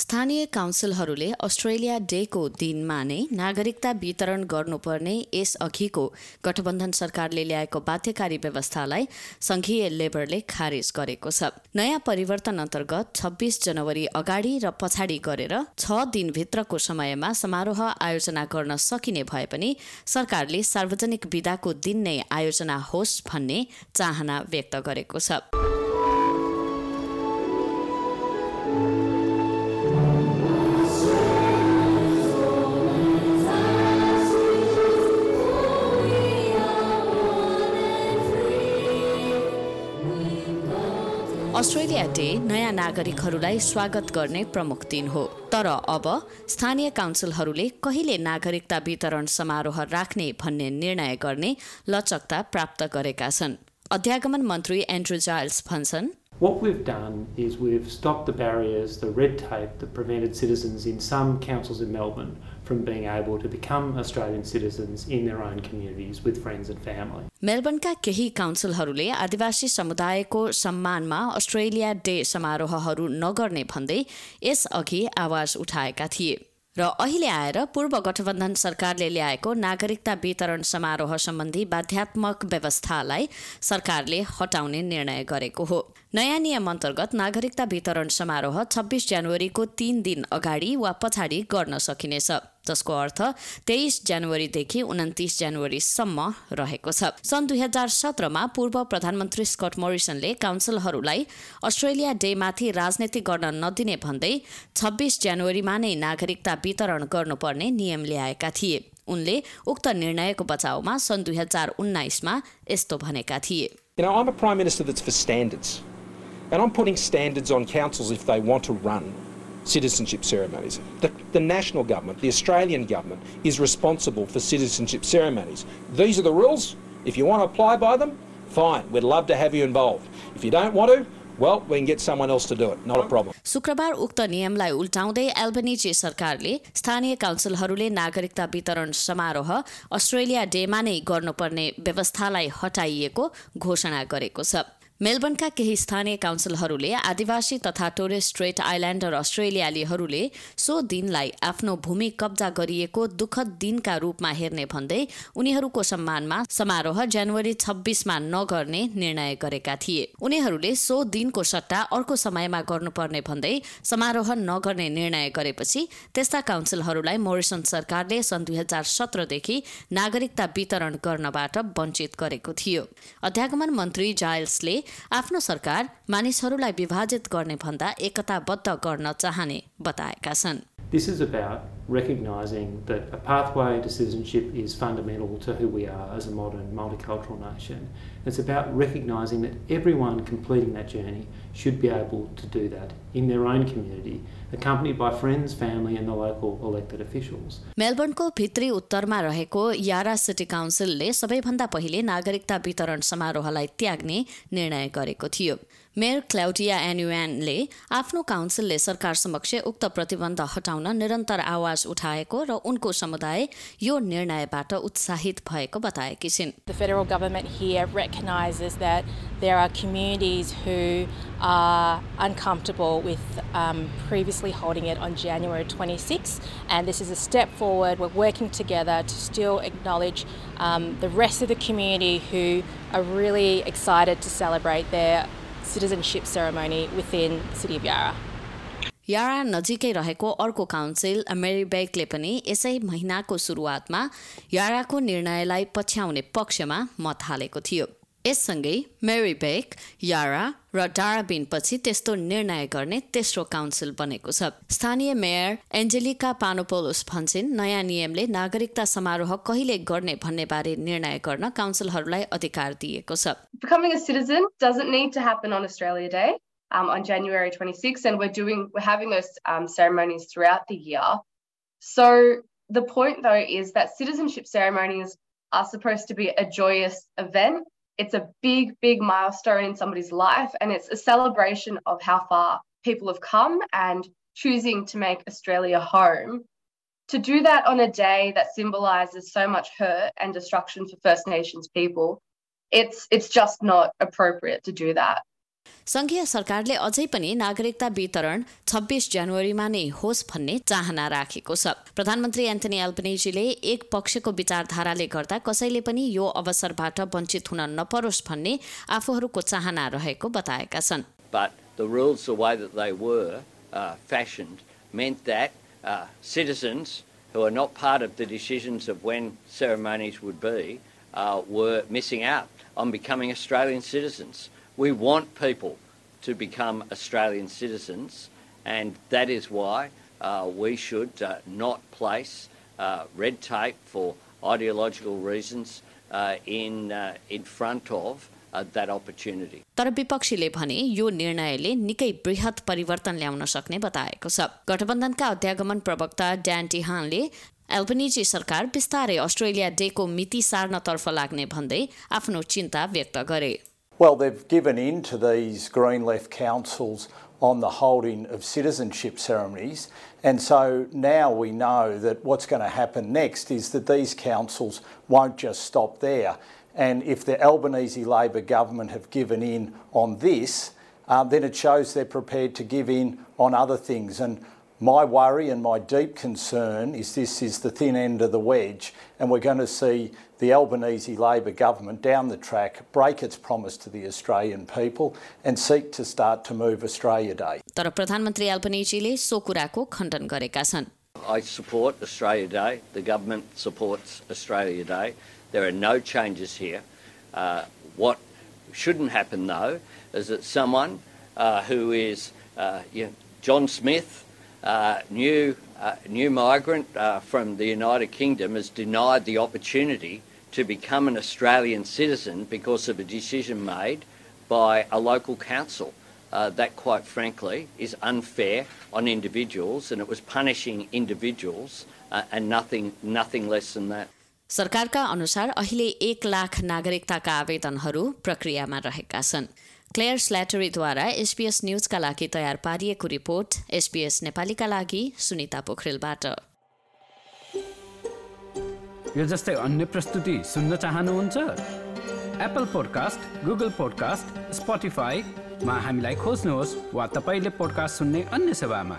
स्थानीय काउन्सिलहरूले अस्ट्रेलिया डेको दिनमा नै नागरिकता वितरण गर्नुपर्ने यसअघिको गठबन्धन सरकारले ल्याएको बाध्यकारी व्यवस्थालाई संघीय लेबरले खारेज गरेको छ। नयाँ परिवर्तन अन्तर्गत छब्बीस जनवरी अगाडि र पछाडि गरेर छ दिनभित्रको समयमा समारोह आयोजना गर्न सकिने भए पनि सरकारले सार्वजनिक विदाको दिन नै आयोजना होस् भन्ने चाहना व्यक्त गरेको छ। अस्ट्रेलिया डे नयाँ नागरिकहरूलाई स्वागत गर्ने प्रमुख दिन हो। तर अब स्थानीय काउन्सिलहरूले कहिले नागरिकता वितरण समारोह राख्ने भन्ने निर्णय गर्ने लचकता प्राप्त गरेका छन्। अध्यागमन मन्त्री एन्ड्रु जाइल्स भन्छन् What we've done is we've stopped the barriers, the red tape that prevented citizens in some councils in Melbourne from being able to become Australian citizens in their own communities with friends and family. मेलबर्नका केही काउन्सिलहरूले आदिवासी समुदायको सम्मानमा Australia day समारोहहरू नगर्ने भन्दै यसअघि आवाज उठाएका थिए र अहिले आएर पूर्व गठबन्धन सरकारले ल्याएको नागरिकता वितरण समारोह सम्बन्धी बाध्यात्मक व्यवस्थालाई सरकारले हटाउने निर्णय गरेको हो। नयाँ नियम अन्तर्गत नागरिकता वितरण समारोह छब्बिस जनवरीको तीन दिन अगाडि वा पछाडि गर्न सकिनेछ। जसको अर्थ तेइस जनवरीदेखि उन्तिस जनवरीसम्म रहेको छ। सन् दुई हजार सत्रमा पूर्व प्रधानमन्त्री स्कट मोरिसनले काउन्सिलहरूलाई अस्ट्रेलिया डेमाथि राजनीति गर्न नदिने भन्दै छब्बिस जनवरीमा नै नागरिकता वितरण गर्नुपर्ने नियम ल्याएका थिए। उनले उक्त निर्णयको बचाउमा सन् दुई हजार उन्नाइसमा यस्तो भनेका थिए। You know, I'm a Prime Minister that's for standards. And I'm putting standards on councils if they want to run. Citizenship ceremonies. The, the national government, the Australian government, is responsible for citizenship ceremonies. These are the rules. If you want to apply by them, fine. We'd love to have you involved. If you don't want to, well, we can get someone else to do it. Not a problem. शुक्रबार उक्त नियमलाई उल्टाउँदै Albanese सरकारले स्थानीय काउन्सिलहरूले नागरिकता वितरण समारोह Australia डेमा नै गर्नुपर्ने व्यवस्थालाई हटाइएको घोषणा गरेको छ मेलबर्नका केही स्थानीय काउन्सिलहरूले आदिवासी तथा टोरेस स्ट्रेट आइल्यान्डर अस्ट्रेलियालीहरूले सो दिनलाई आफ्नो भूमि कब्जा गरिएको दुःखद दिनका रूपमा हेर्ने भन्दै उनीहरूको सम्मानमा समारोह जनवरी छब्बिसमा नगर्ने निर्णय गरेका थिए। उनीहरूले सो दिनको सट्टा अर्को समयमा गर्नुपर्ने भन्दै समारोह नगर्ने निर्णय गरेपछि त्यस्ता काउन्सिलहरूलाई मोरिसन सरकारले सन् दुई हजार सत्रदेखि नागरिकता वितरण गर्नबाट वञ्चित गरेको थियो। अध्यागमन मन्त्री जायल्सले आफ्नो सरकार मानिसहरूलाई विभाजित गर्ने भन्दा एकताबद्ध गर्न चाहने बताएका छन्। Recognising that a pathway to citizenship is fundamental to who we are as a modern multicultural nation. It's about recognising that everyone completing that journey should be able to do that in their own community, accompanied by friends, family, and the local elected officials. मेलबर्नको भित्री उत्तरमा रहेको यारा city काउन्सिलले सबैभन्दा पहिले नागरिकता वितरण समारोहलाई त्याग्ने निर्णय गरेको थियो मेयर क्लाउडिया एन्युएनले आफ्नो काउन्सिलले सरकार समक्ष उक्त प्रतिबन्ध हटाउन निरन्तर आवाज उठाएको र उनको समुदाय यो निर्णयबाट उत्साहित भएको बताएकी छिन् The federal government here recognises that there are communities who are uncomfortable with um, previously holding it on January 26, and this is a step forward. We're working together to still acknowledge um, the rest of the community who are really excited to celebrate their citizenship ceremony within the City of Yarra. यारा नजिकै रहेको अर्को council मेरीबेकले पनि यसै महिनाको सुरुवातमा याराको निर्णयलाई पछ्याउने पक्षमा मत हालेको थियो। यससँगै मेरीबेक यारा र डाराबिनपछि त्यस्तो निर्णय गर्ने तेस्रो काउन्सिल बनेको छ। स्थानीय मेयर एन्जेलिका पानोपोलोस भन्छन् नयाँ नियमले नागरिकता समारोह कहिले गर्ने भन्ने बारे निर्णय गर्न काउन्सिलहरूलाई अधिकार दिएको छ। Um, on January 26th, and we're doing we're having those um, ceremonies throughout the year. So the point though is that citizenship ceremonies are supposed to be a joyous event. It's a big, big milestone in somebody's life, and it's a celebration of how far people have come and choosing to make Australia home to do that on a day that symbolizes so much hurt and destruction for First Nations people, it's it's just not appropriate to do that. संघीय सरकारले अझै पनि नागरिकता वितरण छब्बिस जनवरीमा नै होस् भन्ने चाहना राखेको छ। प्रधानमन्त्री एन्थनी एल्पनेजीले एक पक्षको विचारधाराले गर्दा कसैले पनि यो अवसरबाट वञ्चित हुन नपरोस् भन्ने आफूहरूको चाहना रहेको बताएका छन्। We want people to become Australian citizens, and that is why uh, we should uh, not place uh, red tape for ideological reasons uh, in, uh, in front of uh, that opportunity. तर विपक्षीले भने यो निर्णयले निकै बृहत परिवर्तन ल्याउन सक्ने बताएको छ गठबन्धनका अध्यागमन प्रवक्ता ड्यान टिहानले एल्बनिजी सरकार बिस्तारै अस्ट्रेलिया डेको मिति सार्नतर्फ लाग्ने भन्दै आफ्नो चिन्ता व्यक्त गरे Well, they've given in to these Green Left councils on the holding of citizenship ceremonies. And so now we know that what's going to happen next is that these councils won't just stop there. And if the Albanese Labor government have given in on this, um, then it shows they're prepared to give in on other things. And my worry and my deep concern is this is the thin end of the wedge, and we're going to see the Albanese Labor government down the track break its promise to the Australian people and seek to start to move Australia Day. तर प्रधानमन्त्री एल्पनेजीले so कुराको खण्डन गरेका छन् I support Australia Day. The government supports Australia Day. There are no changes here. Uh, what shouldn't happen, though, is that someone uh, who is uh, you know, John Smith, uh, new, uh, new migrant uh, from the United Kingdom, is denied the opportunity to become an Australian citizen because of a decision made by a local council. Uh, that, quite frankly, is unfair on individuals, and it was punishing individuals uh, and nothing, nothing less than that. सरकारका अनुसार अहिले एक लाख नागरिकताका आवेदनहरू प्रक्रियामा रहेका छन् clear स्ल्याटरीद्वारा SPS न्युजका लागि तयार पारिएको रिपोर्ट एसपीएस नेपालीका लागि सुनिता पोखरेलबाट। यो जस्तै अन्य प्रस्तुति सुन्न चाहनुहुन्छ? एप्पल पोडकास्ट गुगल पोडकास्ट स्पोटिफाईमा हामीलाई खोज्नुहोस् वा तपाईँले पोडकास्ट सुन्ने अन्य सेवामा।